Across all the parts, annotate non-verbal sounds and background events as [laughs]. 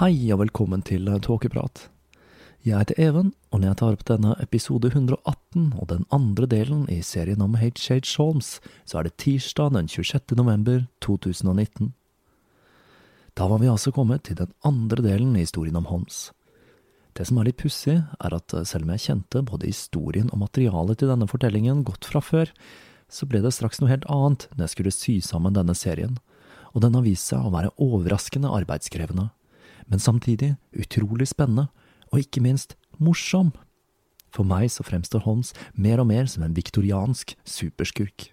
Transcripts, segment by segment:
Hei og velkommen til Tåkeprat. Jeg heter Even, og når jeg tar opp denne episode 118 og den andre delen i serien om H.H. Holmes, så er det tirsdag den 26. november 2019. Da var vi altså kommet til den andre delen i historien om Holmes. Det som er litt pussig, er at selv om jeg kjente både historien og materialet til denne fortellingen godt fra før, så ble det straks noe helt annet når jeg skulle sy sammen denne serien, og den har vist seg å være overraskende arbeidskrevende men samtidig utrolig spennende, og ikke minst morsom. For meg så fremstår Holmes mer og mer som en viktoriansk superskurk.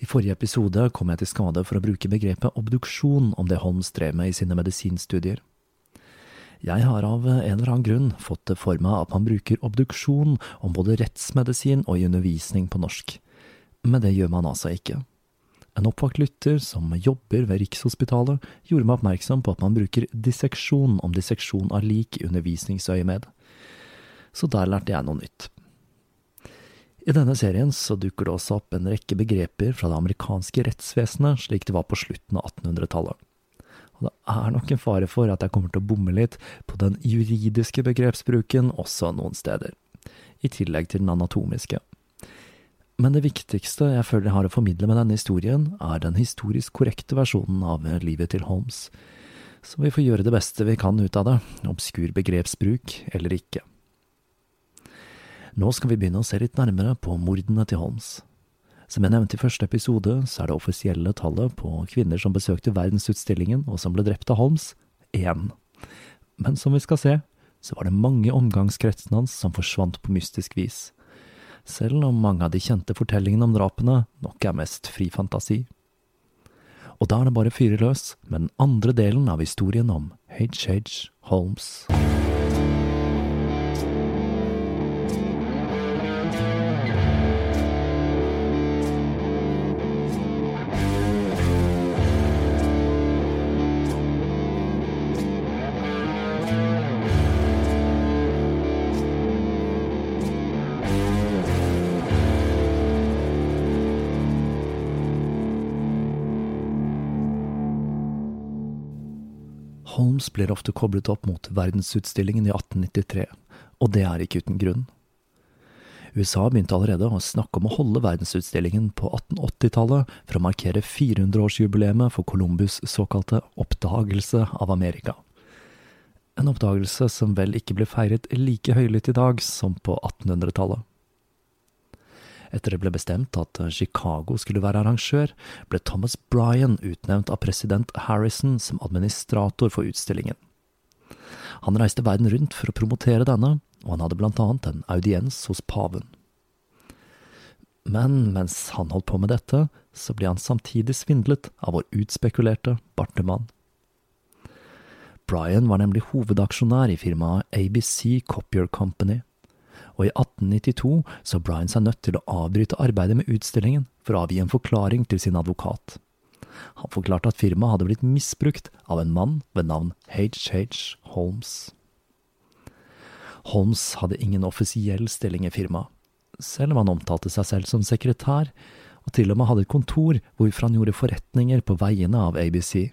I forrige episode kom jeg til skade for å bruke begrepet obduksjon om det Holmes drev med i sine medisinstudier. Jeg har av en eller annen grunn fått det for meg at man bruker obduksjon om både rettsmedisin og i undervisning på norsk, men det gjør man altså ikke. En oppvakt lytter som jobber ved Rikshospitalet, gjorde meg oppmerksom på at man bruker disseksjon om disseksjon av lik i undervisningsøyemed. Så der lærte jeg noe nytt. I denne serien så dukker det også opp en rekke begreper fra det amerikanske rettsvesenet slik det var på slutten av 1800-tallet. Og det er nok en fare for at jeg kommer til å bomme litt på den juridiske begrepsbruken også noen steder, i tillegg til den anatomiske. Men det viktigste jeg føler jeg har å formidle med denne historien, er den historisk korrekte versjonen av livet til Holmes. Så vi får gjøre det beste vi kan ut av det, obskur begrepsbruk eller ikke. Nå skal vi begynne å se litt nærmere på mordene til Holmes. Som jeg nevnte i første episode, så er det offisielle tallet på kvinner som besøkte verdensutstillingen og som ble drept av Holmes, én. Men som vi skal se, så var det mange omgangskretsene hans som forsvant på mystisk vis selv om mange av de kjente fortellingene om drapene nok er mest fri fantasi. Og da er det bare å fyre løs med den andre delen av historien om H.H. Holmes. Holmes blir ofte koblet opp mot verdensutstillingen i 1893, og det er ikke uten grunn. USA begynte allerede å snakke om å holde verdensutstillingen på 1880-tallet for å markere 400-årsjubileet for Columbus' såkalte oppdagelse av Amerika. En oppdagelse som vel ikke ble feiret like høylytt i dag som på 1800-tallet. Etter det ble bestemt at Chicago skulle være arrangør, ble Thomas Bryan utnevnt av president Harrison som administrator for utstillingen. Han reiste verden rundt for å promotere denne, og han hadde blant annet en audiens hos paven. Men mens han holdt på med dette, så ble han samtidig svindlet av vår utspekulerte bartemann. Bryan var nemlig hovedaksjonær i firmaet ABC Copier Company, og i 1892 så Bryan seg nødt til å avbryte arbeidet med utstillingen for å avgi en forklaring til sin advokat. Han forklarte at firmaet hadde blitt misbrukt av en mann ved navn H.H. Holmes. Holmes hadde ingen offisiell stilling i firmaet, selv om han omtalte seg selv som sekretær, og til og med hadde et kontor hvorfra han gjorde forretninger på veiene av ABC.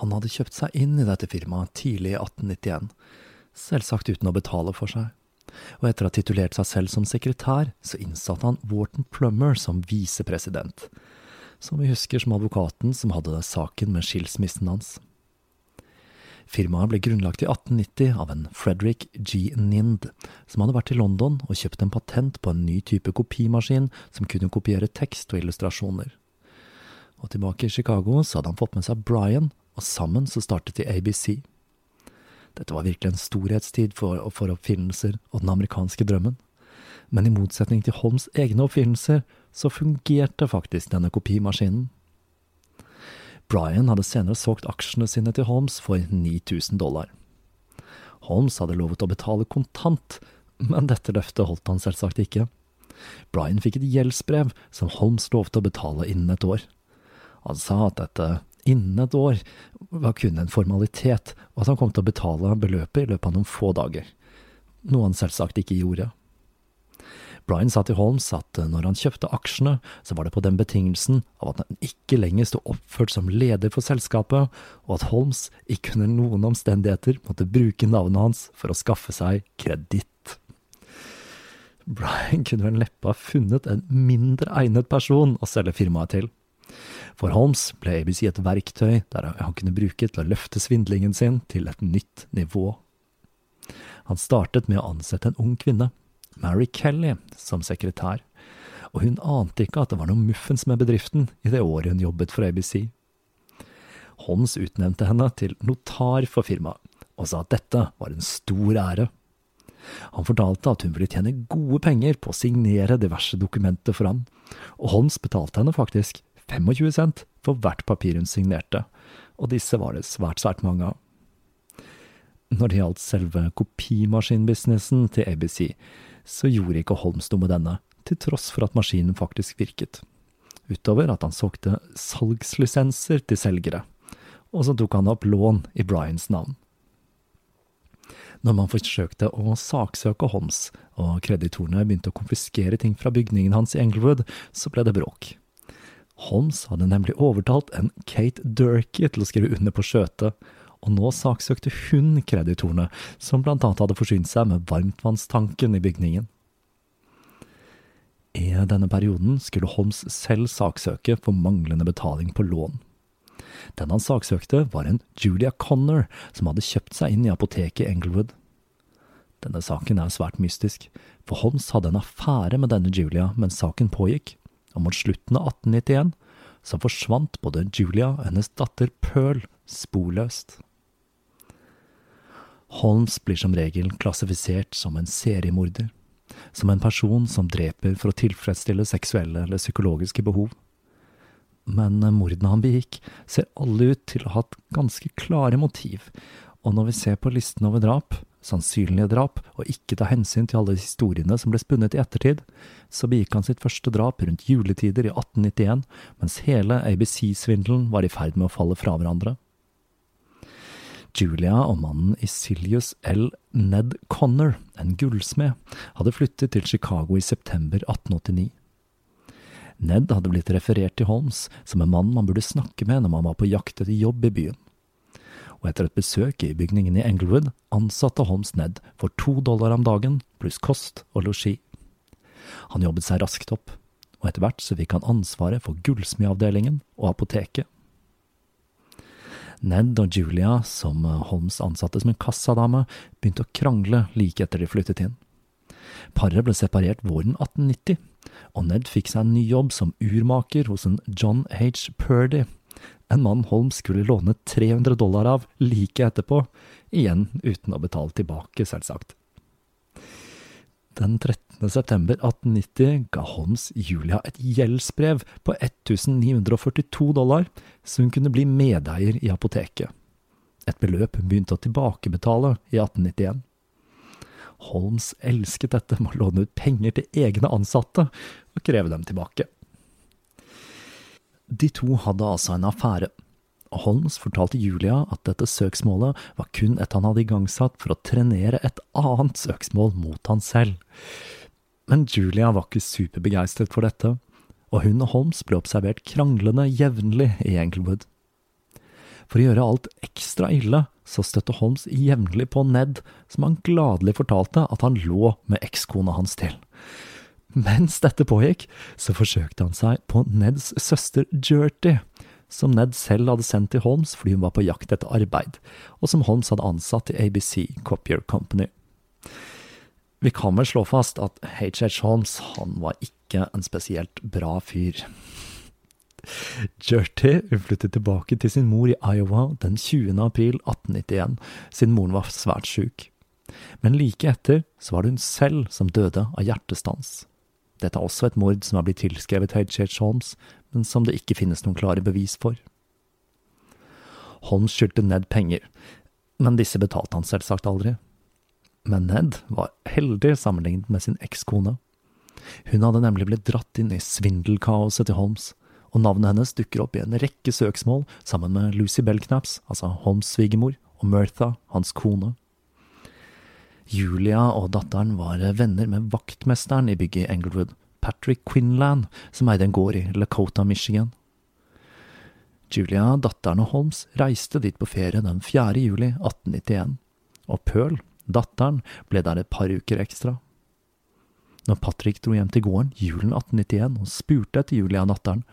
Han hadde kjøpt seg inn i dette firmaet tidlig i 1891, selvsagt uten å betale for seg og etter å ha titulert seg selv som sekretær, så innsatte han Wharton Plummer som visepresident, som vi husker som advokaten som hadde saken med skilsmissen hans. Firmaet ble grunnlagt i 1890 av en Frederick G. Nind, som hadde vært i London og kjøpt en patent på en ny type kopimaskin som kunne kopiere tekst og illustrasjoner. Og tilbake i Chicago så hadde han fått med seg Brian, og sammen så startet de ABC. Dette var virkelig en storhetstid for, for oppfinnelser og den amerikanske drømmen. Men i motsetning til Holms egne oppfinnelser, så fungerte faktisk denne kopimaskinen. Brian hadde senere solgt aksjene sine til Holmes for 9000 dollar. Holmes hadde lovet å betale kontant, men dette løftet holdt han selvsagt ikke. Brian fikk et gjeldsbrev som Holmes lovte å betale innen et år. Han sa at dette innen et år var kun en formalitet, og at han kom til å betale beløpet i løpet av noen få dager. Noe han selvsagt ikke gjorde. Brian sa til Holmes at når han kjøpte aksjene, så var det på den betingelsen av at han ikke lenger sto oppført som leder for selskapet, og at Holmes ikke under noen omstendigheter måtte bruke navnet hans for å skaffe seg kreditt. Brian kunne vel neppe ha funnet en mindre egnet person å selge firmaet til. For Holmes ble ABC et verktøy der han kunne bruke til å løfte svindlingen sin til et nytt nivå. Han startet med å ansette en ung kvinne, Mary Kelly, som sekretær, og hun ante ikke at det var noe muffens med bedriften i det året hun jobbet for ABC. Holmes utnevnte henne til notar for firmaet, og sa at dette var en stor ære. Han fortalte at hun ville tjene gode penger på å signere diverse dokumenter for ham, og Holmes betalte henne faktisk 25 cent for hvert papir hun signerte, og disse var det svært, svært mange av. Når det gjaldt selve kopimaskinbusinessen til ABC, så gjorde ikke Holmes noe med denne, til tross for at maskinen faktisk virket. Utover at han solgte salgslisenser til selgere, og så tok han opp lån i Bryans navn. Når man forsøkte å saksøke Holmes, og kreditorene begynte å konfiskere ting fra bygningen hans i Englewood, så ble det bråk. Holmes hadde nemlig overtalt en Kate Durkee til å skrive under på skjøtet, og nå saksøkte hun kreditorene, som blant annet hadde forsynt seg med varmtvannstanken i bygningen. I denne perioden skulle Holmes selv saksøke for manglende betaling på lån. Den han saksøkte, var en Julia Connor, som hadde kjøpt seg inn i apoteket i Englewood. Denne saken er svært mystisk, for Holmes hadde en affære med denne Julia mens saken pågikk, og mot slutten av 1891 så forsvant både Julia og hennes datter Pearl sporløst. Holmes blir som regel klassifisert som en seriemorder, som en person som dreper for å tilfredsstille seksuelle eller psykologiske behov. Men mordene han begikk, ser alle ut til å ha hatt ganske klare motiv, og når vi ser på listen over drap, sannsynlige drap, og ikke ta hensyn til alle historiene som ble spunnet i ettertid, så begikk han sitt første drap rundt juletider i 1891, mens hele ABC-svindelen var i ferd med å falle fra hverandre. Julia og mannen Isilius L. Ned Connor, en gullsmed, hadde flyttet til Chicago i september 1889. Ned hadde blitt referert til Holmes som en mann man burde snakke med når man var på jakt etter jobb i byen og etter et besøk i bygningen i Englewood ansatte Holmes Ned for to dollar om dagen pluss kost og losji. Han jobbet seg raskt opp, og etter hvert så fikk han ansvaret for gullsmedavdelingen og apoteket. Ned og Julia, som Holmes ansatte som en kassadame, begynte å krangle like etter de flyttet inn. Paret ble separert våren 1890, og Ned fikk seg en ny jobb som urmaker hos en John H. Purdy, en mann Holm skulle låne 300 dollar av like etterpå, igjen uten å betale tilbake, selvsagt. Den 13. september 1890 ga Holmes Julia et gjeldsbrev på 1942 dollar, så hun kunne bli medeier i apoteket. Et beløp hun begynte å tilbakebetale i 1891. Holmes elsket dette med å låne ut penger til egne ansatte og kreve dem tilbake. De to hadde altså en affære, Holmes fortalte Julia at dette søksmålet var kun et han hadde igangsatt for å trenere et annet søksmål mot han selv. Men Julia var ikke superbegeistret for dette, og hun og Holmes ble observert kranglende jevnlig i Englewood. For å gjøre alt ekstra ille, så støtte Holmes jevnlig på Ned, som han gladelig fortalte at han lå med ekskona hans til. Mens dette pågikk, så forsøkte han seg på Neds søster Jerty, som Ned selv hadde sendt til Holmes fordi hun var på jakt etter arbeid, og som Holmes hadde ansatt i ABC Copier Company. Vi kan vel slå fast at HH Holmes han var ikke en spesielt bra fyr. Jerty flyttet tilbake til sin mor i Iowa den 20. april 1891, siden moren var svært syk. Men like etter så var det hun selv som døde av hjertestans. Dette er også et mord som har blitt tilskrevet H.H. Holmes, men som det ikke finnes noen klare bevis for. Holmes skyldte Ned penger, men disse betalte han selvsagt aldri. Men Ned var heldig sammenlignet med sin ekskone. Hun hadde nemlig blitt dratt inn i svindelkaoset til Holmes, og navnet hennes dukker opp i en rekke søksmål sammen med Lucy Belknaps, altså Holmes' svigermor, og Mirtha, hans kone. Julia og datteren var venner med vaktmesteren i bygget i Englewood, Patrick Quinlan, som eide en gård i Lakota, Michigan. Julia, datteren og Holmes reiste dit på ferie den 4. juli 1891, og Pearl, datteren, ble der et par uker ekstra. Når Patrick dro hjem til gården julen 1891 og spurte etter Julia, datteren,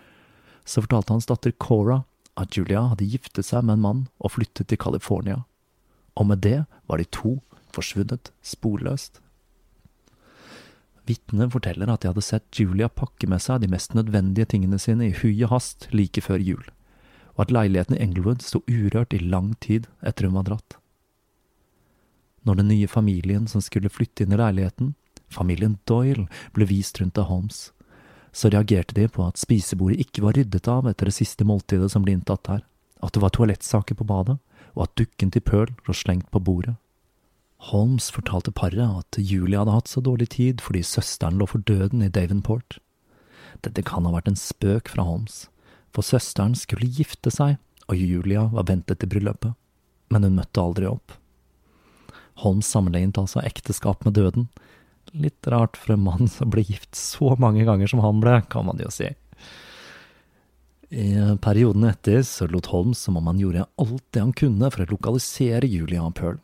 så fortalte hans datter Cora at Julia hadde giftet seg med en mann og flyttet til California, og med det var de to forsvunnet sporløst. Vitnet forteller at de hadde sett Julia pakke med seg de mest nødvendige tingene sine i hui og hast like før jul, og at leiligheten i Englewood sto urørt i lang tid etter hun var dratt. Når den nye familien som skulle flytte inn i leiligheten, familien Doyle, ble vist rundt av Holmes, så reagerte de på at spisebordet ikke var ryddet av etter det siste måltidet som ble inntatt der, at det var toalettsaker på badet, og at dukken til Pearl lå slengt på bordet. Holmes fortalte paret at Julie hadde hatt så dårlig tid fordi søsteren lå for døden i Davenport. Dette kan ha vært en spøk fra Holmes, for søsteren skulle gifte seg, og Julia var ventet til bryllupet, men hun møtte aldri opp. Holmes sammenlignet altså ekteskap med døden. Litt rart for en mann som ble gift så mange ganger som han ble, kan man jo si. I perioden etter så lot Holmes som om han gjorde alt det han kunne for å lokalisere Julia og Pearl.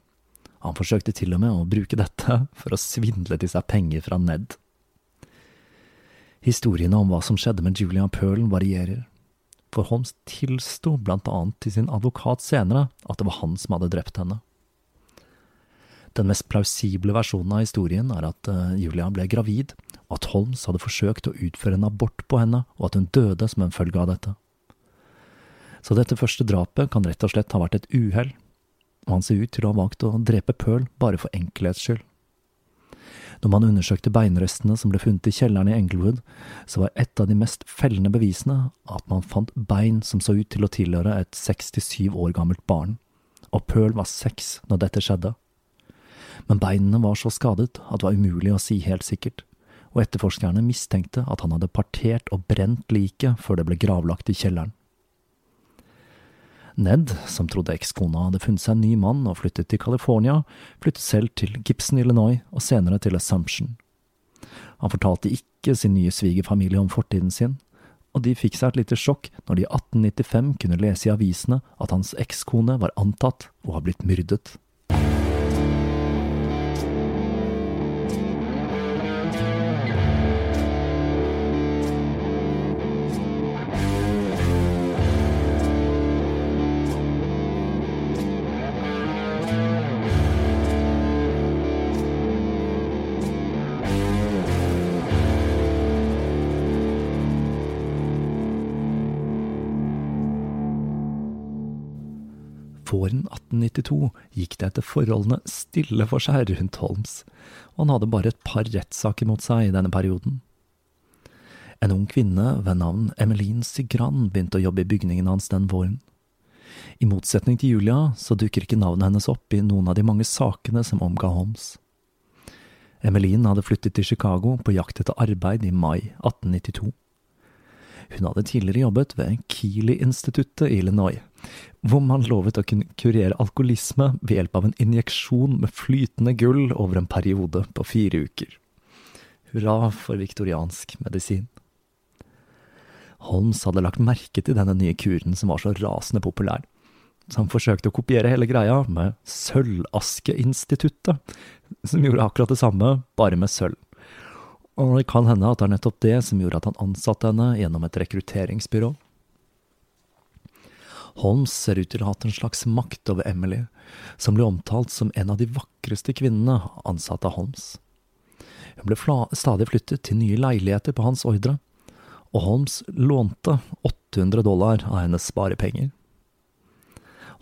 Han forsøkte til og med å bruke dette for å svindle til seg penger fra Ned. Historiene om hva som skjedde med Julia Pearl varierer, for Holmes tilsto blant annet til sin advokat senere at det var han som hadde drept henne. Den mest plausible versjonen av historien er at eh, Julia ble gravid, og at Holmes hadde forsøkt å utføre en abort på henne, og at hun døde som en følge av dette. Så dette første drapet kan rett og slett ha vært et uhell, og han ser ut til å ha valgt å drepe Pearl bare for enkelhets skyld. Når man undersøkte beinrestene som ble funnet i kjelleren i Englewood, så var et av de mest fellende bevisene at man fant bein som så ut til å tilhøre et seks til syv år gammelt barn, og Pearl var seks når dette skjedde. Men beinene var så skadet at det var umulig å si helt sikkert, og etterforskerne mistenkte at han hadde partert og brent liket før det ble gravlagt i kjelleren. Ned, som trodde ekskona hadde funnet seg en ny mann og flyttet til California, flyttet selv til Gibson, Illinois og senere til Assumption. Han fortalte ikke sin nye svigerfamilie om fortiden sin, og de fikk seg et lite sjokk når de i 1895 kunne lese i avisene at hans ekskone var antatt å ha blitt myrdet. Våren 1892 gikk det etter forholdene stille for seg rundt Holmes, og han hadde bare et par rettssaker mot seg i denne perioden. En ung kvinne ved navn Emmeline Sigran begynte å jobbe i bygningen hans den våren. I motsetning til Julia så dukker ikke navnet hennes opp i noen av de mange sakene som omga Holmes. Emmeline hadde flyttet til Chicago på jakt etter arbeid i mai 1892. Hun hadde tidligere jobbet ved Keeley-instituttet i Illinois, hvor man lovet å kunne kurere alkoholisme ved hjelp av en injeksjon med flytende gull over en periode på fire uker. Hurra for viktoriansk medisin. Holmes hadde lagt merke til denne nye kuren som var så rasende populær, så han forsøkte å kopiere hele greia med Sølvaskeinstituttet, som gjorde akkurat det samme, bare med sølv. Og det kan hende at det er nettopp det som gjorde at han ansatte henne gjennom et rekrutteringsbyrå. Holmes ser ut til å ha hatt en slags makt over Emily, som ble omtalt som en av de vakreste kvinnene ansatt av Holmes. Hun ble stadig flyttet til nye leiligheter på hans ordre, og Holmes lånte 800 dollar av hennes sparepenger.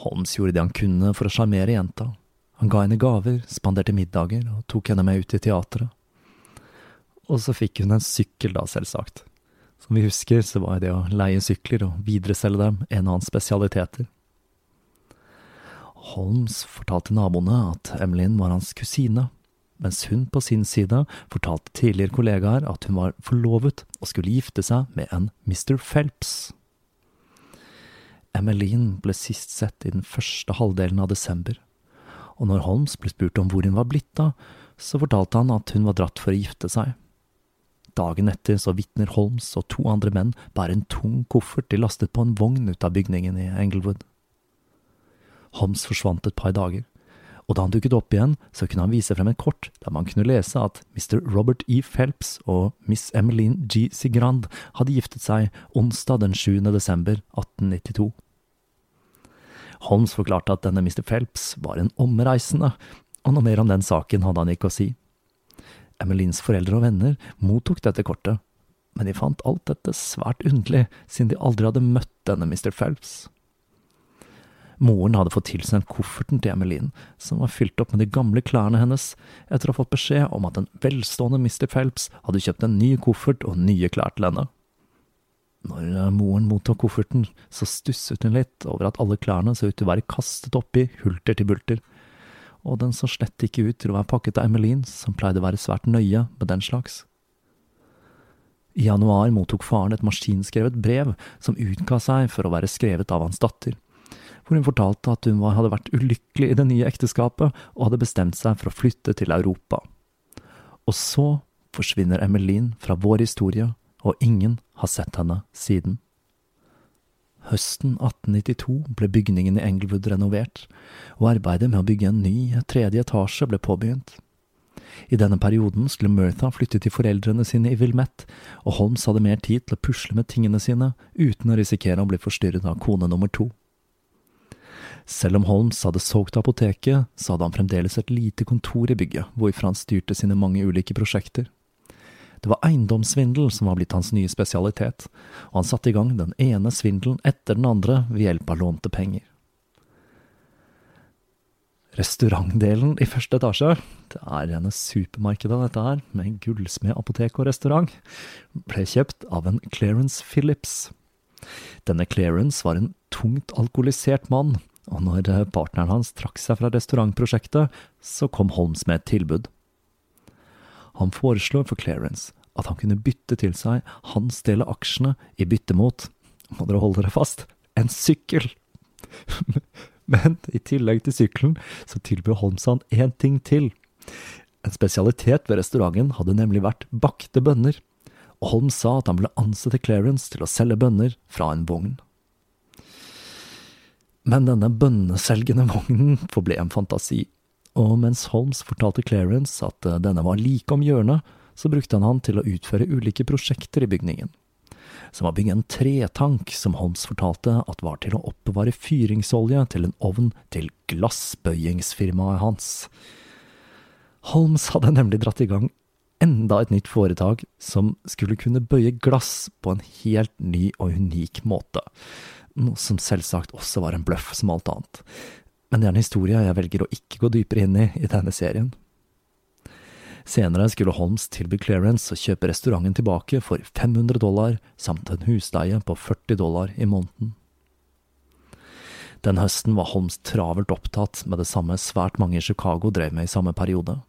Holmes gjorde det han kunne for å sjarmere jenta. Han ga henne gaver, spanderte middager og tok henne med ut i teatret. Og så fikk hun en sykkel, da, selvsagt. Som vi husker, så var det å leie sykler og videreselge dem en av hans spesialiteter. Holmes fortalte naboene at Emmeline var hans kusine, mens hun på sin side fortalte tidligere kollegaer at hun var forlovet og skulle gifte seg med en Mr. Phelps. Emmeline ble sist sett i den første halvdelen av desember, og når Holmes ble spurt om hvor hun var blitt av, så fortalte han at hun var dratt for å gifte seg. Dagen etter så vitner Holmes og to andre menn bare en tung koffert de lastet på en vogn ut av bygningen i Englewood. Holmes forsvant et par dager, og da han dukket opp igjen, så kunne han vise frem et kort der man kunne lese at Mr. Robert E. Phelps og Miss Emmeline G. Sigrand hadde giftet seg onsdag den 7. desember 1892. Holmes forklarte at denne Mr. Phelps var en omreisende, og noe mer om den saken hadde han ikke å si. Emmelines foreldre og venner mottok dette kortet, men de fant alt dette svært underlig, siden de aldri hadde møtt denne Mr. Phelps. Moren hadde fått tilsendt kofferten til Emmeline, som var fylt opp med de gamle klærne hennes, etter å ha fått beskjed om at en velstående Mr. Phelps hadde kjøpt en ny koffert og nye klær til henne. Når eh, moren mottok kofferten, så stusset hun litt over at alle klærne så ut til å være kastet oppi, hulter til bulter, og den så slett ikke ut til å være pakket av Emmeline, som pleide å være svært nøye med den slags. I januar mottok faren et maskinskrevet brev som utga seg for å være skrevet av hans datter hvor hun fortalte at hun hadde vært ulykkelig i det nye ekteskapet og hadde bestemt seg for å flytte til Europa. Og så forsvinner Emmeline fra vår historie, og ingen har sett henne siden. Høsten 1892 ble bygningen i Englewood renovert, og arbeidet med å bygge en ny tredje etasje ble påbegynt. I denne perioden skulle Mertha flytte til foreldrene sine i Wilmette, og Holmes hadde mer tid til å pusle med tingene sine uten å risikere å bli forstyrret av kone nummer to. Selv om Holmes hadde solgt apoteket, så hadde han fremdeles et lite kontor i bygget, hvorfra han styrte sine mange ulike prosjekter. Det var eiendomssvindel som var blitt hans nye spesialitet, og han satte i gang den ene svindelen etter den andre ved hjelp av lånte penger. Restaurantdelen i første etasje, det er rene supermarkedet dette her, med gullsmed, apotek og restaurant, ble kjøpt av en Clarence Phillips. Denne Clarence var en tungt alkoholisert mann og når partneren hans trakk seg fra restaurantprosjektet, så kom Holmes med et tilbud. Han foreslår for Clarence at han kunne bytte til seg hans del av aksjene i bytte mot, må dere holde dere fast, en sykkel! [laughs] Men i tillegg til sykkelen så tilbød han én ting til. En spesialitet ved restauranten hadde nemlig vært bakte bønner, og Holmes sa at han ville ansette Clarence til å selge bønner fra en vogn. Men denne bønneselgende vognen forble en fantasi, og mens Holmes fortalte Clarence at denne var like om hjørnet, så brukte han han til å utføre ulike prosjekter i bygningen. Som å bygge en tretank som Holmes fortalte at var til å oppbevare fyringsolje til en ovn til glassbøyingsfirmaet hans. Holmes hadde nemlig dratt i gang enda et nytt foretak som skulle kunne bøye glass på en helt ny og unik måte, noe som selvsagt også var en bløff som alt annet. Men det er en historie jeg velger å ikke gå dypere inn i i denne serien. Senere skulle Holmes tilby Clarence å kjøpe restauranten tilbake for 500 dollar samt en husleie på 40 dollar i måneden. Den høsten var Holmes travelt opptatt med det samme svært mange i Chicago drev med i samme periode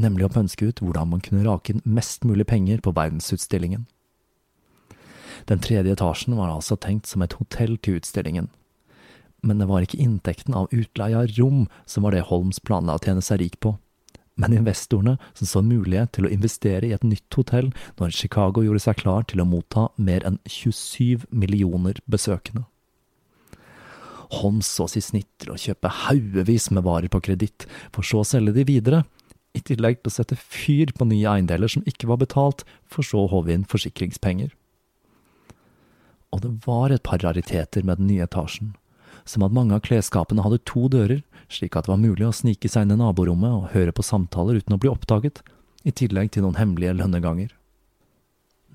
nemlig å pønske ut hvordan man kunne rake inn mest mulig penger på verdensutstillingen. Den tredje etasjen var altså tenkt som et hotell til utstillingen, men det var ikke inntekten av utleie av rom som var det Holms planla å tjene seg rik på, men investorene som så en mulighet til å investere i et nytt hotell når Chicago gjorde seg klar til å motta mer enn 27 millioner besøkende. Holms så i snitt til å kjøpe haugevis med varer på kreditt, for så å selge de videre, i tillegg til å sette fyr på nye eiendeler som ikke var betalt, for så å håve inn forsikringspenger. Og det var et par rariteter med den nye etasjen, som at mange av klesskapene hadde to dører, slik at det var mulig å snike seg inn i naborommet og høre på samtaler uten å bli oppdaget, i tillegg til noen hemmelige lønneganger.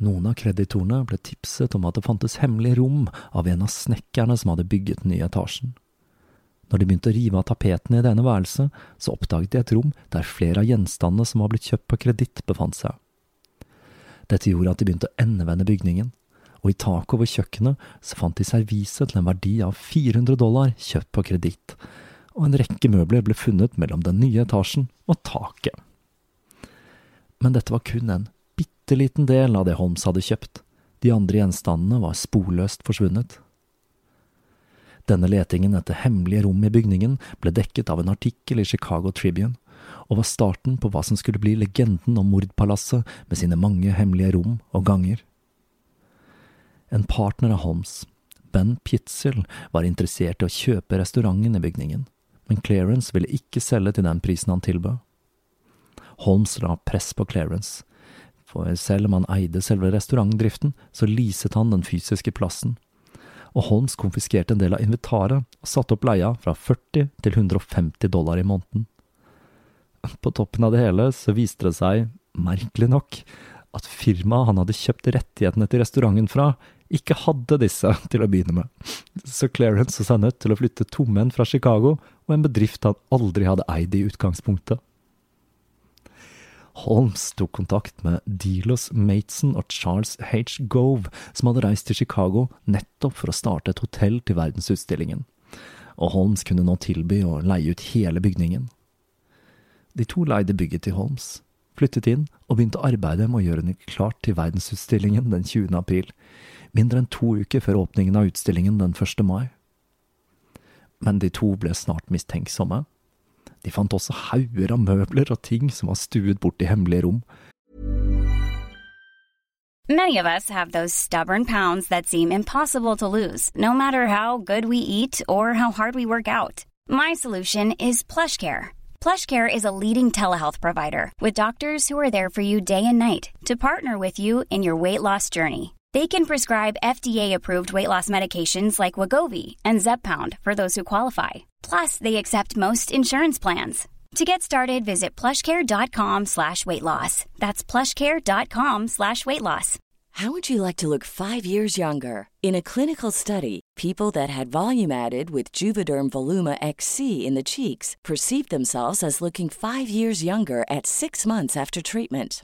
Noen av kreditorene ble tipset om at det fantes hemmelig rom av en av snekkerne som hadde bygget den nye etasjen. Når de begynte å rive av tapetene i det ene værelset, så oppdaget de et rom der flere av gjenstandene som var blitt kjøpt på kreditt, befant seg. Dette gjorde at de begynte å endevende bygningen, og i taket over kjøkkenet så fant de servise til en verdi av 400 dollar kjøpt på kreditt, og en rekke møbler ble funnet mellom den nye etasjen og taket. Men dette var kun en bitte liten del av det Holmes hadde kjøpt, de andre gjenstandene var sporløst forsvunnet. Denne letingen etter hemmelige rom i bygningen ble dekket av en artikkel i Chicago Tribune, og var starten på hva som skulle bli legenden om mordpalasset med sine mange hemmelige rom og ganger. En partner av Holmes, Ben Pitzel, var interessert i å kjøpe restauranten i bygningen, men Clarence ville ikke selge til den prisen han tilbød. Holmes la press på Clarence, for selv om han eide selve restaurantdriften, så leaset han den fysiske plassen, og Holmes konfiskerte en del av inventaret og satte opp leia fra 40 til 150 dollar i måneden. På toppen av det hele så viste det seg, merkelig nok, at firmaet han hadde kjøpt rettighetene til restauranten fra, ikke hadde disse [laughs] til å begynne med, så Clarence så seg nødt til å flytte tomhendt fra Chicago og en bedrift han aldri hadde eid i utgangspunktet. Holmes tok kontakt med Delos Mateson og Charles H. Gove, som hadde reist til Chicago nettopp for å starte et hotell til verdensutstillingen, og Holmes kunne nå tilby å leie ut hele bygningen. De to leide bygget til Holmes, flyttet inn og begynte arbeidet med å gjøre den klart til verdensutstillingen den 20. april, mindre enn to uker før åpningen av utstillingen den 1. mai. Men de to ble snart mistenksomme De fant også hauger av møbler og ting som var stuet bort i hemmelige rom. Many of us have those stubborn pounds that seem impossible to lose, no matter how good we eat or how hard we work out. My PlushCare. PlushCare is a leading telehealth provider with doctors who are there for you day and night to partner with you in your weight loss journey. They can prescribe FDA-approved weight loss medications like Wagovi and Zepbound for those who qualify. Plus, they accept most insurance plans. To get started, visit plushcare.com slash weight loss. That's plushcare.com slash weight loss. How would you like to look five years younger? In a clinical study, people that had volume added with Juvederm Voluma XC in the cheeks perceived themselves as looking five years younger at six months after treatment.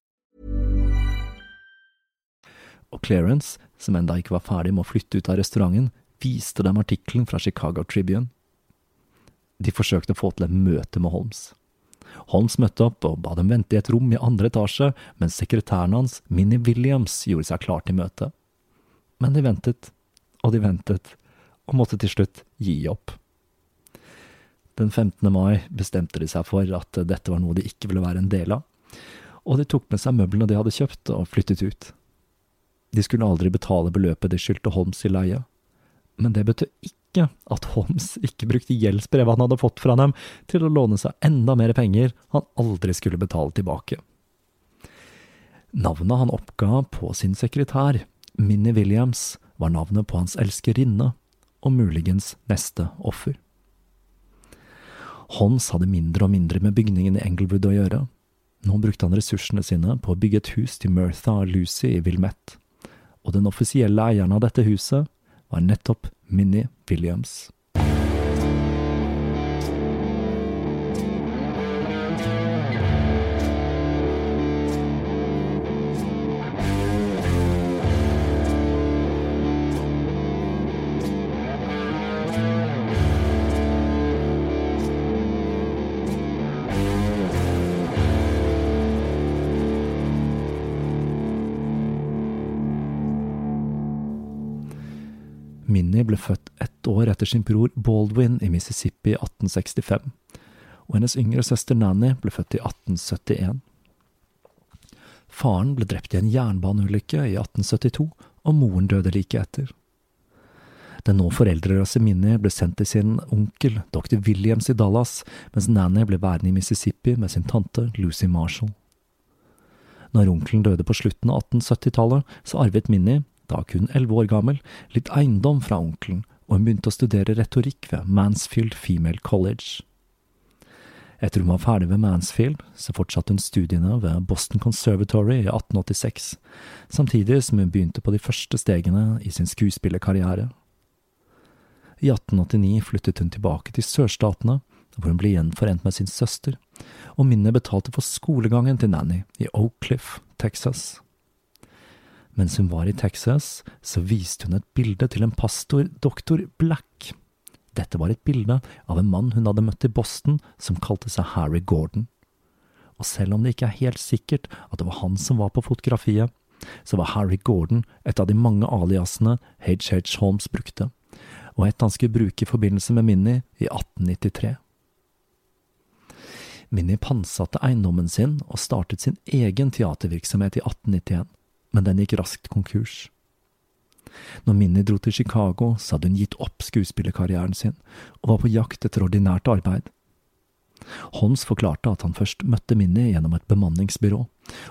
Og Clarence, som enda ikke var ferdig med å flytte ut av restauranten, viste dem artikkelen fra Chicago Tribune. De forsøkte å få til et møte med Holmes. Holmes møtte opp og ba dem vente i et rom i andre etasje, mens sekretæren hans, Minnie Williams, gjorde seg klar til møtet. Men de ventet, og de ventet, og måtte til slutt gi opp. Den 15. mai bestemte de seg for at dette var noe de ikke ville være en del av, og de tok med seg møblene de hadde kjøpt, og flyttet ut. De skulle aldri betale beløpet de skyldte Holmes i leie. Men det betød ikke at Holmes ikke brukte gjeldsbrevet han hadde fått fra dem, til å låne seg enda mer penger han aldri skulle betale tilbake. Navnet han oppga på sin sekretær, Minnie Williams, var navnet på hans elskerinne, og muligens neste offer. Holmes hadde mindre og mindre med bygningen i Englewood å gjøre. Nå brukte han ressursene sine på å bygge et hus til Mertha og Lucy i Wilmette og den offisielle eieren av dette huset var nettopp Minnie Williams. Minnie ble født ett år etter sin bror Baldwin i Mississippi i 1865, og hennes yngre søster Nanny ble født i 1871. Faren ble drept i en jernbaneulykke i 1872, og moren døde like etter. Den nå foreldreløse Minnie ble sendt til sin onkel, dr. Williams i Dallas, mens Nanny ble værende i Mississippi med sin tante Lucy Marshall. Når onkelen døde på slutten av 1870-tallet, så arvet Minnie, da kun elleve år gammel, litt eiendom fra onkelen, og hun begynte å studere retorikk ved Mansfield Female College. Etter hun var ferdig ved Mansfield, så fortsatte hun studiene ved Boston Conservatory i 1886, samtidig som hun begynte på de første stegene i sin skuespillerkarriere. I 1889 flyttet hun tilbake til sørstatene, hvor hun ble gjenforent med sin søster, og Minnie betalte for skolegangen til Nanny i Oak Cliff, Texas. Mens hun var i Texas, så viste hun et bilde til en pastor, doktor Black. Dette var et bilde av en mann hun hadde møtt i Boston, som kalte seg Harry Gordon. Og selv om det ikke er helt sikkert at det var han som var på fotografiet, så var Harry Gordon et av de mange aliasene H.H. Holmes brukte, og et han skulle bruke i forbindelse med Minnie i 1893. Minnie pantsatte eiendommen sin og startet sin egen teatervirksomhet i 1891 men den gikk raskt konkurs. Når Minnie dro til Chicago, så hadde hun gitt opp skuespillerkarrieren sin, og var på jakt etter ordinært arbeid. Holmes forklarte at han først møtte Minnie gjennom et bemanningsbyrå,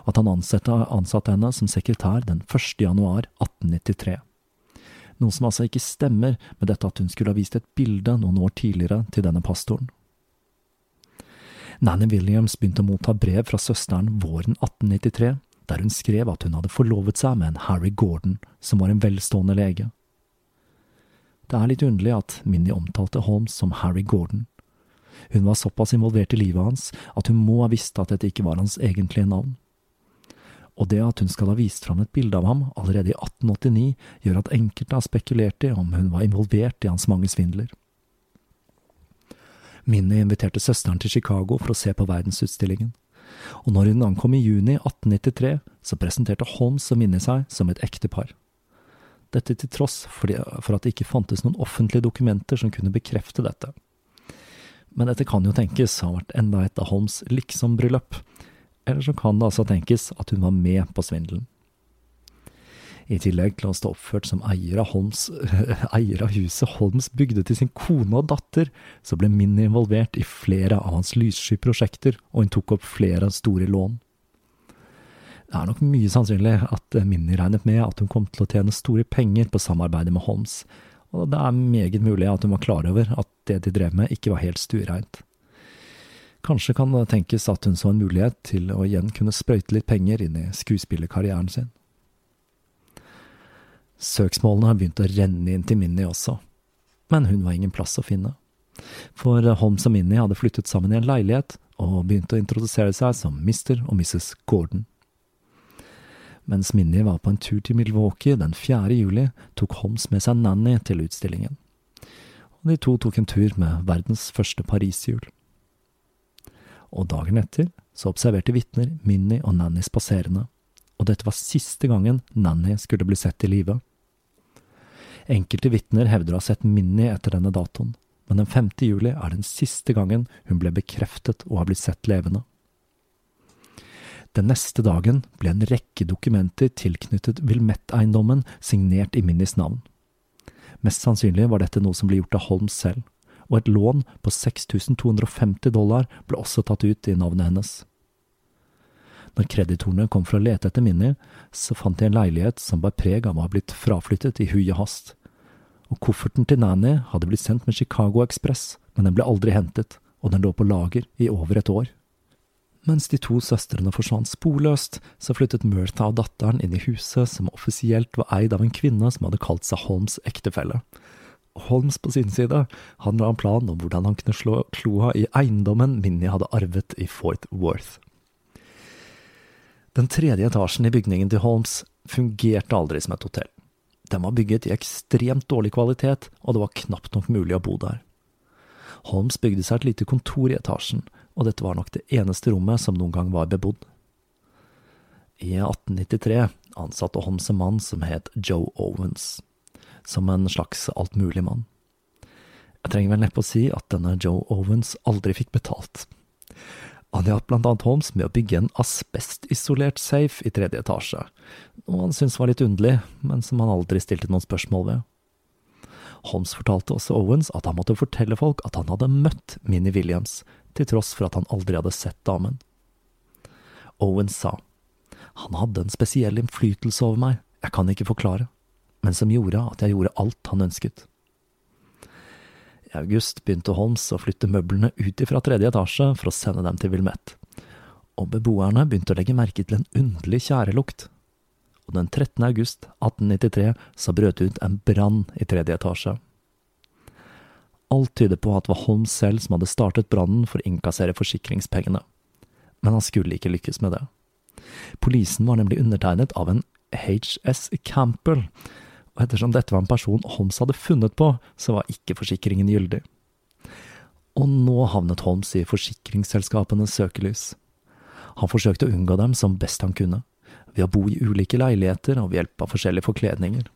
og at han ansatte, ansatte henne som sekretær den 1. januar 1893. Noe som altså ikke stemmer med dette at hun skulle ha vist et bilde noen år tidligere til denne pastoren. Nanny Williams begynte å motta brev fra søsteren våren 1893, der hun skrev at hun hadde forlovet seg med en Harry Gordon, som var en velstående lege. Det er litt underlig at Minnie omtalte Holmes som Harry Gordon. Hun var såpass involvert i livet hans at hun må ha visst at dette ikke var hans egentlige navn. Og det at hun skal ha vist fram et bilde av ham allerede i 1889, gjør at enkelte har spekulert i om hun var involvert i hans mange svindler. Minnie inviterte søsteren til Chicago for å se på verdensutstillingen og når hun ankom i juni 1893, så presenterte Holmes og Minnie seg som et ektepar. Dette til tross for at det ikke fantes noen offentlige dokumenter som kunne bekrefte dette. Men dette kan jo tenkes ha vært enda et av Holmes' liksom-bryllup, eller så kan det altså tenkes at hun var med på svindelen. I tillegg til å stå oppført som eier av, Holms, [laughs] eier av huset Holmes bygde til sin kone og datter, så ble Minnie involvert i flere av hans lyssky prosjekter, og hun tok opp flere store lån. Det er nok mye sannsynlig at Minnie regnet med at hun kom til å tjene store penger på samarbeidet med Holmes, og det er meget mulig at hun var klar over at det de drev med ikke var helt stuereint. Kanskje kan det tenkes at hun så en mulighet til å igjen kunne sprøyte litt penger inn i skuespillerkarrieren sin. Søksmålene har begynt å renne inn til Minnie også, men hun var ingen plass å finne. For Holmes og Minnie hadde flyttet sammen i en leilighet og begynte å introdusere seg som Mr. og Mrs. Gordon. Mens Minnie var på en tur til Milwaukee den 4. juli, tok Holmes med seg Nanny til utstillingen. Og de to tok en tur med verdens første pariserhjul. Og dagen etter så observerte vitner Minnie og Nanny spaserende, og dette var siste gangen Nanny skulle bli sett i live. Enkelte vitner hevder å ha sett Minnie etter denne datoen, men den 5. juli er den siste gangen hun ble bekreftet å ha blitt sett levende. Den neste dagen ble en rekke dokumenter tilknyttet Wilmette-eiendommen signert i Minnies navn. Mest sannsynlig var dette noe som ble gjort av Holmes selv, og et lån på 6250 dollar ble også tatt ut i navnet hennes. Når kreditorene kom for å lete etter Minnie, så fant de en leilighet som bar preg av å ha blitt fraflyttet i hui og hast og kofferten til Nanny hadde blitt sendt med Chicago Express, men den ble aldri hentet, og den lå på lager i over et år. Mens de to søstrene forsvant sporløst, så flyttet Murtha og datteren inn i huset som offisielt var eid av en kvinne som hadde kalt seg Holmes' ektefelle. Holmes på sin side hadde en plan om hvordan han kunne slå kloa i eiendommen Minnie hadde arvet i Fort Worth. Den tredje etasjen i bygningen til Holmes fungerte aldri som et hotell. Den var bygget i ekstremt dårlig kvalitet, og det var knapt nok mulig å bo der. Holmes bygde seg et lite kontor i etasjen, og dette var nok det eneste rommet som noen gang var bebodd. I 1893 ansatte Holmes en mann som het Joe Owens, som en slags altmuligmann. Jeg trenger vel neppe å si at denne Joe Owens aldri fikk betalt. Han hjalp blant annet Holmes med å bygge en asbestisolert safe i tredje etasje, noe han syntes var litt underlig, men som han aldri stilte noen spørsmål ved. Holmes fortalte også Owens at han måtte fortelle folk at han hadde møtt Minnie Williams, til tross for at han aldri hadde sett damen. Owens sa, han hadde en spesiell innflytelse over meg, jeg kan ikke forklare, men som gjorde at jeg gjorde alt han ønsket. I august begynte Holmes å flytte møblene ut ifra tredje etasje for å sende dem til Wilmette, og beboerne begynte å legge merke til en underlig tjærelukt. Og den 13. august 1893 så brøt ut en brann i tredje etasje. Alt tyder på at det var Holmes selv som hadde startet brannen for å innkassere forsikringspengene, men han skulle ikke lykkes med det. Polisen var nemlig undertegnet av en HS Campbell, og ettersom dette var en person Holmes hadde funnet på, så var ikke forsikringen gyldig. Og nå havnet Holmes i forsikringsselskapenes søkelys. Han forsøkte å unngå dem som best han kunne, ved å bo i ulike leiligheter og ved hjelp av forskjellige forkledninger.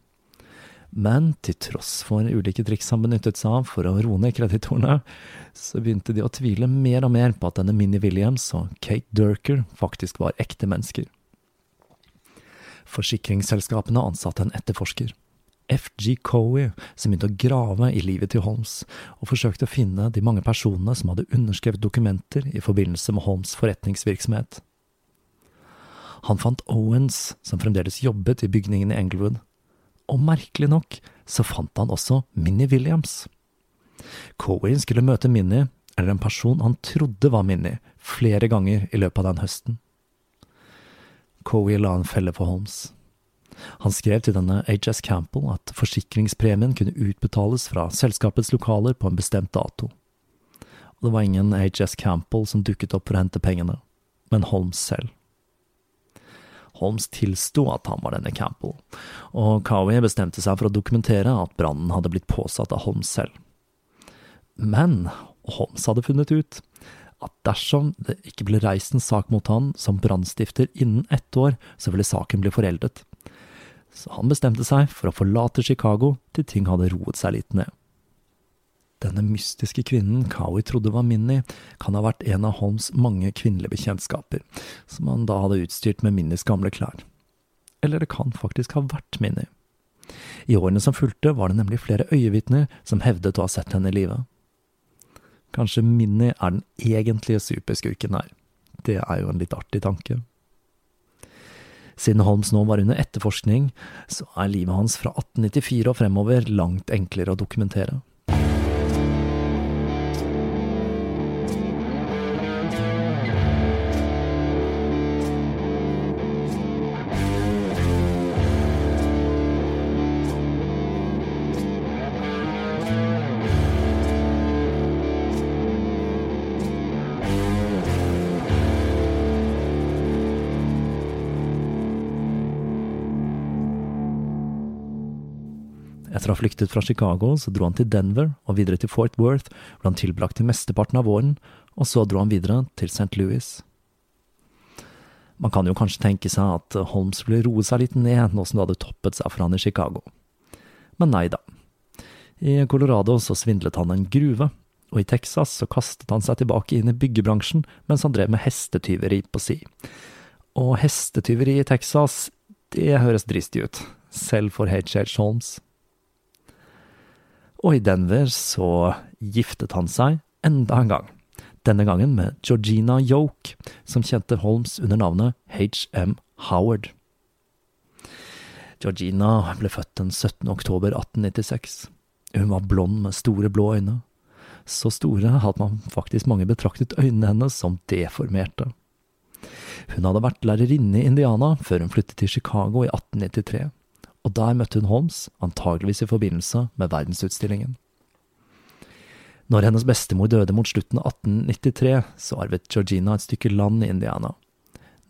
Men til tross for ulike triks han benyttet seg av for å roe ned kreditorene, så begynte de å tvile mer og mer på at denne Minnie Williams og Kate Durker faktisk var ekte mennesker. Forsikringsselskapene ansatte en etterforsker, FG Cowie, som begynte å grave i livet til Holmes, og forsøkte å finne de mange personene som hadde underskrevet dokumenter i forbindelse med Holmes' forretningsvirksomhet. Han fant Owens, som fremdeles jobbet i bygningen i Englewood, og merkelig nok så fant han også Minnie Williams. Cowie skulle møte Minnie, eller en person han trodde var Minnie, flere ganger i løpet av den høsten. Cowie la en felle for Holmes. Han skrev til denne HS Campbell at forsikringspremien kunne utbetales fra selskapets lokaler på en bestemt dato. Og det var ingen HS Campbell som dukket opp for å hente pengene, men Holmes selv. Holmes tilsto at han var denne Campbell, og Cowie bestemte seg for å dokumentere at brannen hadde blitt påsatt av Holmes selv. Men Holmes hadde funnet ut at dersom det ikke ble reist en sak mot han som brannstifter innen ett år, så ville saken bli foreldet, så han bestemte seg for å forlate Chicago til ting hadde roet seg litt ned. Denne mystiske kvinnen Cowie trodde var Minnie, kan ha vært en av Holmes mange kvinnelige bekjentskaper, som han da hadde utstyrt med Minnies gamle klær. Eller det kan faktisk ha vært Minnie. I årene som fulgte, var det nemlig flere øyevitner som hevdet å ha sett henne i live. Kanskje Minnie er den egentlige superskurken her. Det er jo en litt artig tanke. Siden Holmes nå var under etterforskning, så er livet hans fra 1894 og fremover langt enklere å dokumentere. Etter å ha flyktet fra Chicago, så dro han til Denver og videre til Fort Worth, hvor han tilbrakte mesteparten av våren, og så dro han videre til St. Louis. Man kan jo kanskje tenke seg at Holmes ville roe seg litt ned nå som det hadde toppet seg for han i Chicago. Men nei da. I Colorado så svindlet han en gruve, og i Texas så kastet han seg tilbake inn i byggebransjen mens han drev med hestetyveri på si. Og hestetyveri i Texas, det høres dristig ut, selv for H.H. Holmes og i Denver så giftet han seg enda en gang. Denne gangen med Georgina Yoke, som kjente Holmes under navnet H.M. Howard. Georgina ble født den 17. oktober 1896. Hun var blond med store blå øyne. Så store at man faktisk mange betraktet øynene hennes som deformerte. Hun hadde vært lærerinne i Indiana før hun flyttet til Chicago i 1893 og der møtte hun Holmes, antageligvis i forbindelse med verdensutstillingen. Når hennes bestemor døde mot slutten av 1893, så arvet Georgina et stykke land i Indiana,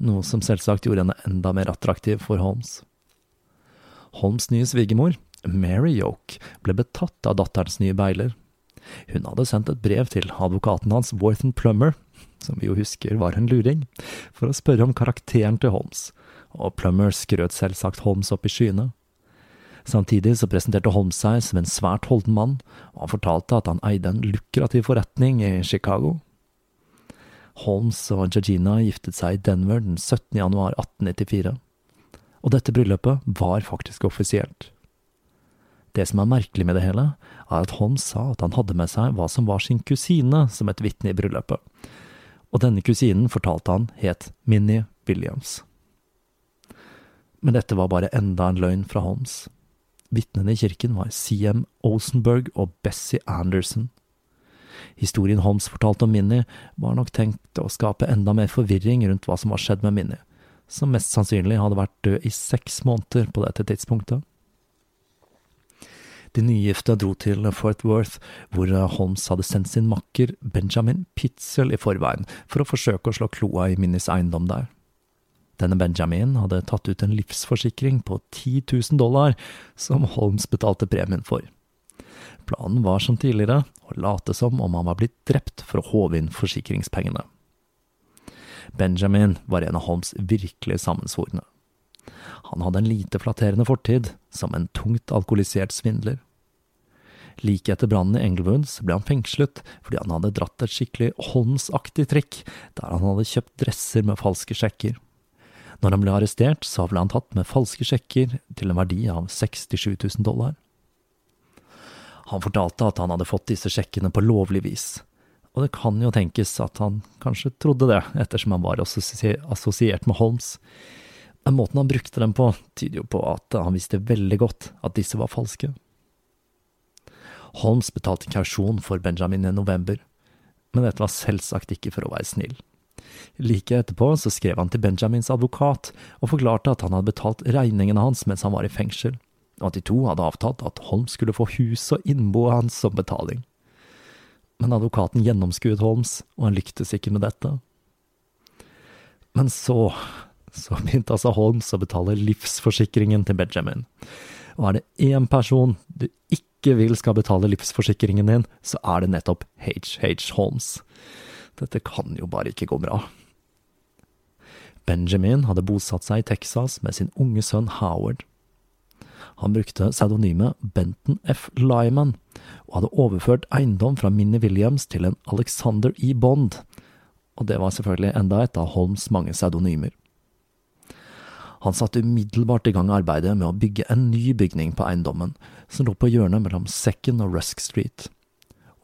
noe som selvsagt gjorde henne enda mer attraktiv for Holmes. Holmes' nye svigermor, Mary Yoke, ble betatt av datterens nye beiler. Hun hadde sendt et brev til advokaten hans, Worthen Plummer, som vi jo husker var en luring, for å spørre om karakteren til Holmes, og Plummer skrøt selvsagt Holmes opp i skyene. Samtidig så presenterte Holmes seg som en svært holden mann, og han fortalte at han eide en lukrativ forretning i Chicago. Holmes og Georgina giftet seg i Denver den 17. januar 1894, og dette bryllupet var faktisk offisielt. Det som er merkelig med det hele, er at Holmes sa at han hadde med seg hva som var sin kusine som et vitne i bryllupet, og denne kusinen fortalte han het Minnie Williams. Men dette var bare enda en løgn fra Holmes. Vitnene i kirken var CM Osenberg og Bessie Anderson. Historien Holmes fortalte om Minnie, var nok tenkt å skape enda mer forvirring rundt hva som var skjedd med Minnie, som mest sannsynlig hadde vært død i seks måneder på dette tidspunktet. De nygifte dro til Fort Worth, hvor Holmes hadde sendt sin makker Benjamin Pitzel i forveien for å forsøke å slå kloa i Minnies eiendom der. Denne Benjamin hadde tatt ut en livsforsikring på 10 000 dollar, som Holmes betalte premien for. Planen var som tidligere å late som om han var blitt drept for å håve inn forsikringspengene. Benjamin var en av Holmes virkelig sammensvorne. Han hadde en lite flatterende fortid, som en tungt alkoholisert svindler. Like etter brannen i Englewoods ble han fengslet fordi han hadde dratt et skikkelig Holmes-aktig trekk, der han hadde kjøpt dresser med falske sjekker. Når han ble arrestert, så ble han tatt med falske sjekker til en verdi av 67 000 dollar. Han fortalte at han hadde fått disse sjekkene på lovlig vis, og det kan jo tenkes at han kanskje trodde det, ettersom han var assosiert med Holmes. Men måten han brukte dem på, tyder jo på at han visste veldig godt at disse var falske. Holmes betalte kausjon for Benjamin i november, men dette var selvsagt ikke for å være snill. Like etterpå så skrev han til Benjamins advokat og forklarte at han hadde betalt regningene hans mens han var i fengsel, og at de to hadde avtalt at Holmes skulle få huset og innboet hans som betaling. Men advokaten gjennomskuet Holmes, og han lyktes ikke med dette. Men så, så begynte altså Holmes å betale livsforsikringen til Benjamin. Og er det én person du ikke vil skal betale livsforsikringen din, så er det nettopp H.H. Holmes. Dette kan jo bare ikke gå bra. Benjamin hadde bosatt seg i Texas med sin unge sønn Howard. Han brukte pseudonymet Benton F. Lyman, og hadde overført eiendom fra Minnie Williams til en Alexander E. Bond, og det var selvfølgelig enda et av Holms mange pseudonymer. Han satte umiddelbart i gang arbeidet med å bygge en ny bygning på eiendommen, som lå på hjørnet mellom Second og Rusk Street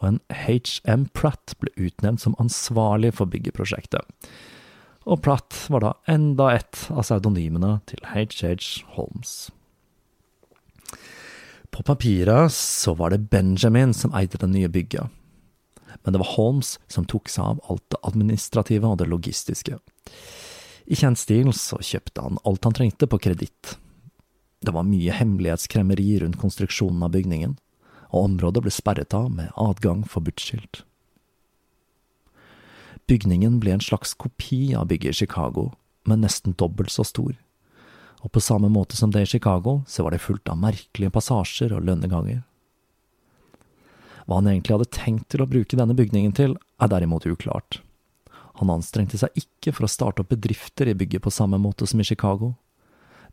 og en HM Pratt ble utnevnt som ansvarlig for byggeprosjektet. og Pratt var da enda et av pseudonymene til H.H. Holmes. På papiret så var det Benjamin som eide det nye bygget, men det var Holmes som tok seg av alt det administrative og det logistiske. I kjent stil så kjøpte han alt han trengte på kreditt. Det var mye hemmelighetskremmeri rundt konstruksjonen av bygningen, og området ble sperret av med adgang forbudt skilt. Bygningen ble en slags kopi av bygget i Chicago, men nesten dobbelt så stor. Og på samme måte som det i Chicago, så var det fullt av merkelige passasjer og lønneganger. Hva han egentlig hadde tenkt til å bruke denne bygningen til, er derimot uklart. Han anstrengte seg ikke for å starte opp bedrifter i bygget på samme måte som i Chicago.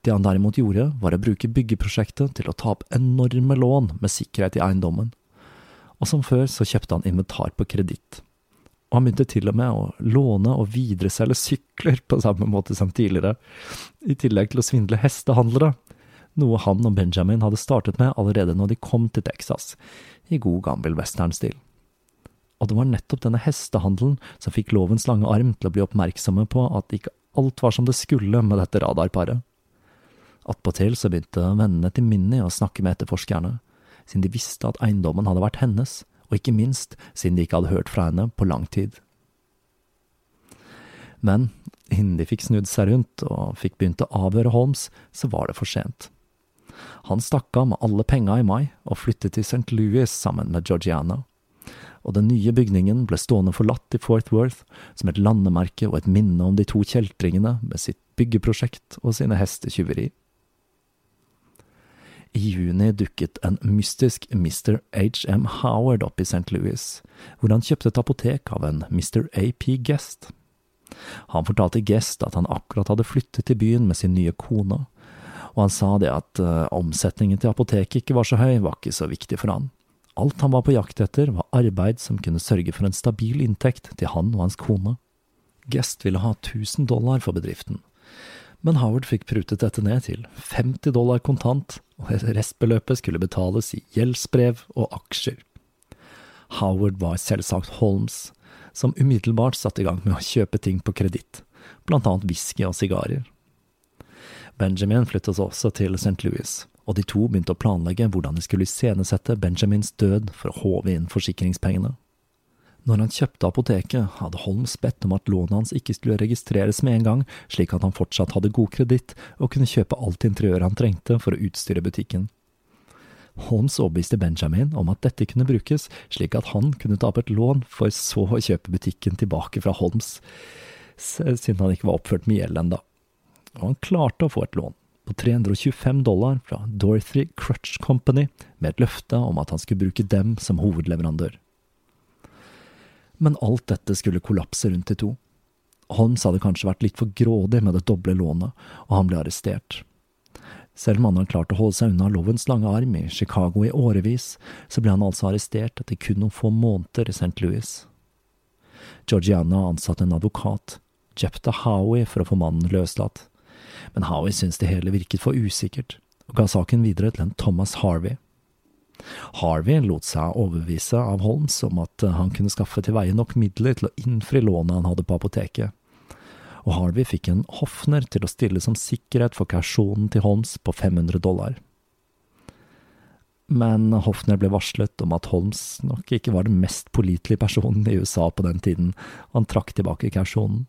Det han derimot gjorde, var å bruke byggeprosjektet til å ta opp enorme lån med sikkerhet i eiendommen, og som før så kjøpte han inventar på kreditt og han begynte til og med å låne og videreselge sykler på samme måte som tidligere, i tillegg til å svindle hestehandlere, noe han og Benjamin hadde startet med allerede når de kom til Texas, i god gammel westernstil. Og det var nettopp denne hestehandelen som fikk lovens lange arm til å bli oppmerksomme på at ikke alt var som det skulle med dette radarparet. Attpåtil så begynte vennene til Minnie å snakke med etterforskerne, siden de visste at eiendommen hadde vært hennes, og ikke minst siden de ikke hadde hørt fra henne på lang tid. Men innen de fikk snudd seg rundt og fikk begynt å avhøre Holmes, så var det for sent. Han stakk av med alle penga i mai og flyttet til St. Louis sammen med Georgiana, og den nye bygningen ble stående forlatt i Fort Worth som et landemerke og et minne om de to kjeltringene med sitt byggeprosjekt og sine hestetyveri. I juni dukket en mystisk Mr. H.M. Howard opp i St. Louis, hvor han kjøpte et apotek av en Mr. A.P. Guest. Han fortalte Guest at han akkurat hadde flyttet til byen med sin nye kone, og han sa det at uh, omsetningen til apoteket ikke var så høy, var ikke så viktig for han. Alt han var på jakt etter, var arbeid som kunne sørge for en stabil inntekt til han og hans kone. Guest ville ha 1000 dollar for bedriften, men Howard fikk prutet dette ned til 50 dollar kontant, og restbeløpet skulle betales i gjeldsbrev og aksjer. Howard var selvsagt Holmes, som umiddelbart satte i gang med å kjøpe ting på kreditt, blant annet whisky og sigarer. Benjamin flyttet også til St. Louis, og de to begynte å planlegge hvordan de skulle iscenesette Benjamins død for å håve inn forsikringspengene. Når han kjøpte apoteket, hadde Holmes bedt om at lånet hans ikke skulle registreres med en gang, slik at han fortsatt hadde god kreditt og kunne kjøpe alt interiøret han trengte for å utstyre butikken. Holmes overbeviste Benjamin om at dette kunne brukes, slik at han kunne ta opp et lån for så å kjøpe butikken tilbake fra Holmes, siden han ikke var oppført med gjeld ennå. Og han klarte å få et lån på 325 dollar fra Dorothy Crutch Company, med et løfte om at han skulle bruke dem som hovedleverandør men alt dette skulle kollapse rundt de to. Holmes hadde kanskje vært litt for grådig med det doble lånet, og han ble arrestert. Selv om han hadde klart å holde seg unna lovens lange arm i Chicago i årevis, så ble han altså arrestert etter kun noen få måneder i St. Louis. Georgiana ansatte en advokat, Jepta Howie, for å få mannen løslatt, men Howie syntes det hele virket for usikkert, og ga saken videre til en Thomas Harvey. Harvey lot seg overbevise av Holmes om at eh, han kunne skaffe til veie nok midler til å innfri lånet han hadde på apoteket, og Harvey fikk en Hofner til å stille som sikkerhet for kausjonen til Holmes på 500 dollar. Men Hofner ble varslet om at Holmes nok ikke var den mest pålitelige personen i USA på den tiden, og han trakk tilbake kausjonen.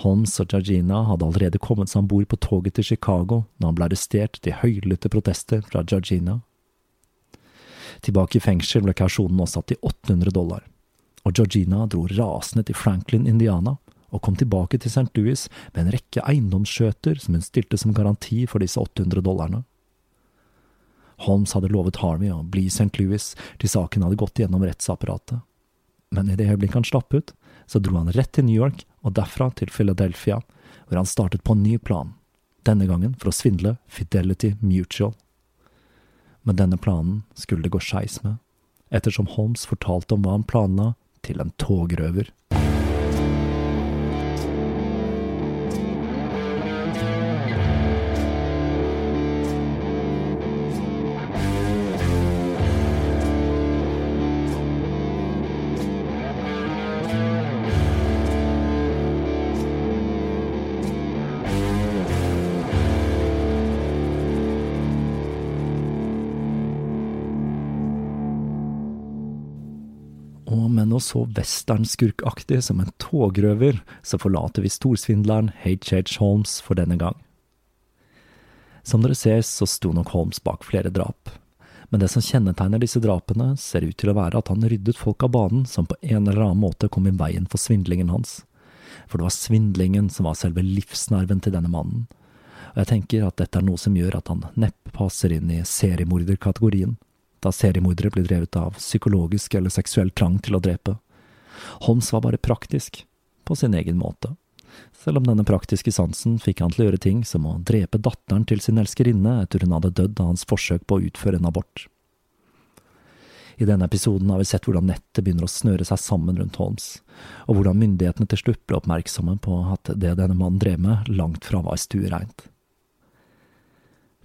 Holmes og Georgina hadde allerede kommet seg om bord på toget til Chicago da han ble arrestert til høylytte protester fra Georgina. Tilbake i fengsel ble kausjonen nå satt til 800 dollar, og Georgina dro rasende til Franklin, Indiana, og kom tilbake til St. Louis med en rekke eiendomsskjøter som hun stilte som garanti for disse 800 dollarene. Holmes hadde lovet Harvey å bli i St. Louis til saken hadde gått gjennom rettsapparatet, men i det øyeblikket han slapp ut, så dro han rett til New York og derfra til Philadelphia, hvor han startet på en ny plan, denne gangen for å svindle Fidelity Mutual. Men denne planen skulle det gå skeis med, ettersom Holmes fortalte om hva han planla til en togrøver. Noe så westernskurkaktig som en togrøver, så forlater vi storsvindleren H.H. Holmes for denne gang. Som dere ser, så sto nok Holmes bak flere drap. Men det som kjennetegner disse drapene, ser ut til å være at han ryddet folk av banen som på en eller annen måte kom i veien for svindlingen hans. For det var svindlingen som var selve livsnerven til denne mannen. Og jeg tenker at dette er noe som gjør at han neppe passer inn i seriemorderkategorien, da seriemordere blir drevet av psykologisk eller seksuell trang til å drepe. Holmes var bare praktisk, på sin egen måte selv om denne praktiske sansen fikk han til å gjøre ting som å drepe datteren til sin elskerinne etter hun hadde dødd av hans forsøk på å utføre en abort. I denne episoden har vi sett hvordan nettet begynner å snøre seg sammen rundt Holmes, og hvordan myndighetene til slutt ble oppmerksomme på at det denne mannen drev med, langt fra var stuereint.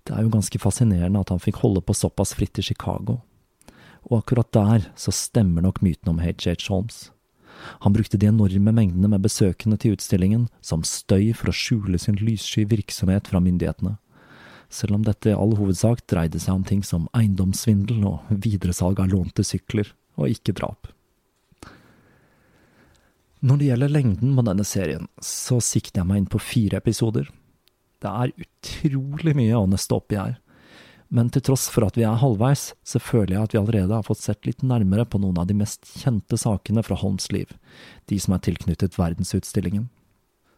Det er jo ganske fascinerende at han fikk holde på såpass fritt i Chicago, og akkurat der så stemmer nok myten om H.H. Holmes. Han brukte de enorme mengdene med besøkende til utstillingen som støy for å skjule sin lyssky virksomhet fra myndighetene, selv om dette i all hovedsak dreide seg om ting som eiendomssvindel og videresalg av lånte sykler, og ikke drap. Når det gjelder lengden på denne serien, så sikter jeg meg inn på fire episoder. Det er utrolig mye å nøste opp i her men til tross for at vi er halvveis, så føler jeg at vi allerede har fått sett litt nærmere på noen av de mest kjente sakene fra Holms liv, de som er tilknyttet verdensutstillingen.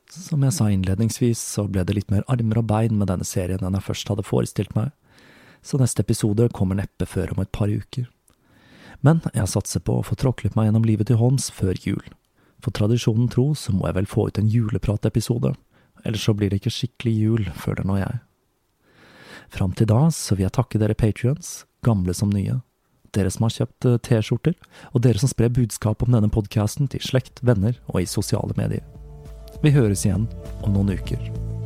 Som jeg sa innledningsvis, så ble det litt mer armer og bein med denne serien enn jeg først hadde forestilt meg, så neste episode kommer neppe før om et par uker. Men jeg satser på å få tråklet meg gjennom livet til Holmes før jul. For tradisjonen tro så må jeg vel få ut en julepratepisode, ellers så blir det ikke skikkelig jul, føler nå jeg. Fram til da så vil jeg takke dere patrions, gamle som nye, dere som har kjøpt eh, T-skjorter, og dere som sprer budskap om denne podkasten til slekt, venner og i sosiale medier. Vi høres igjen om noen uker.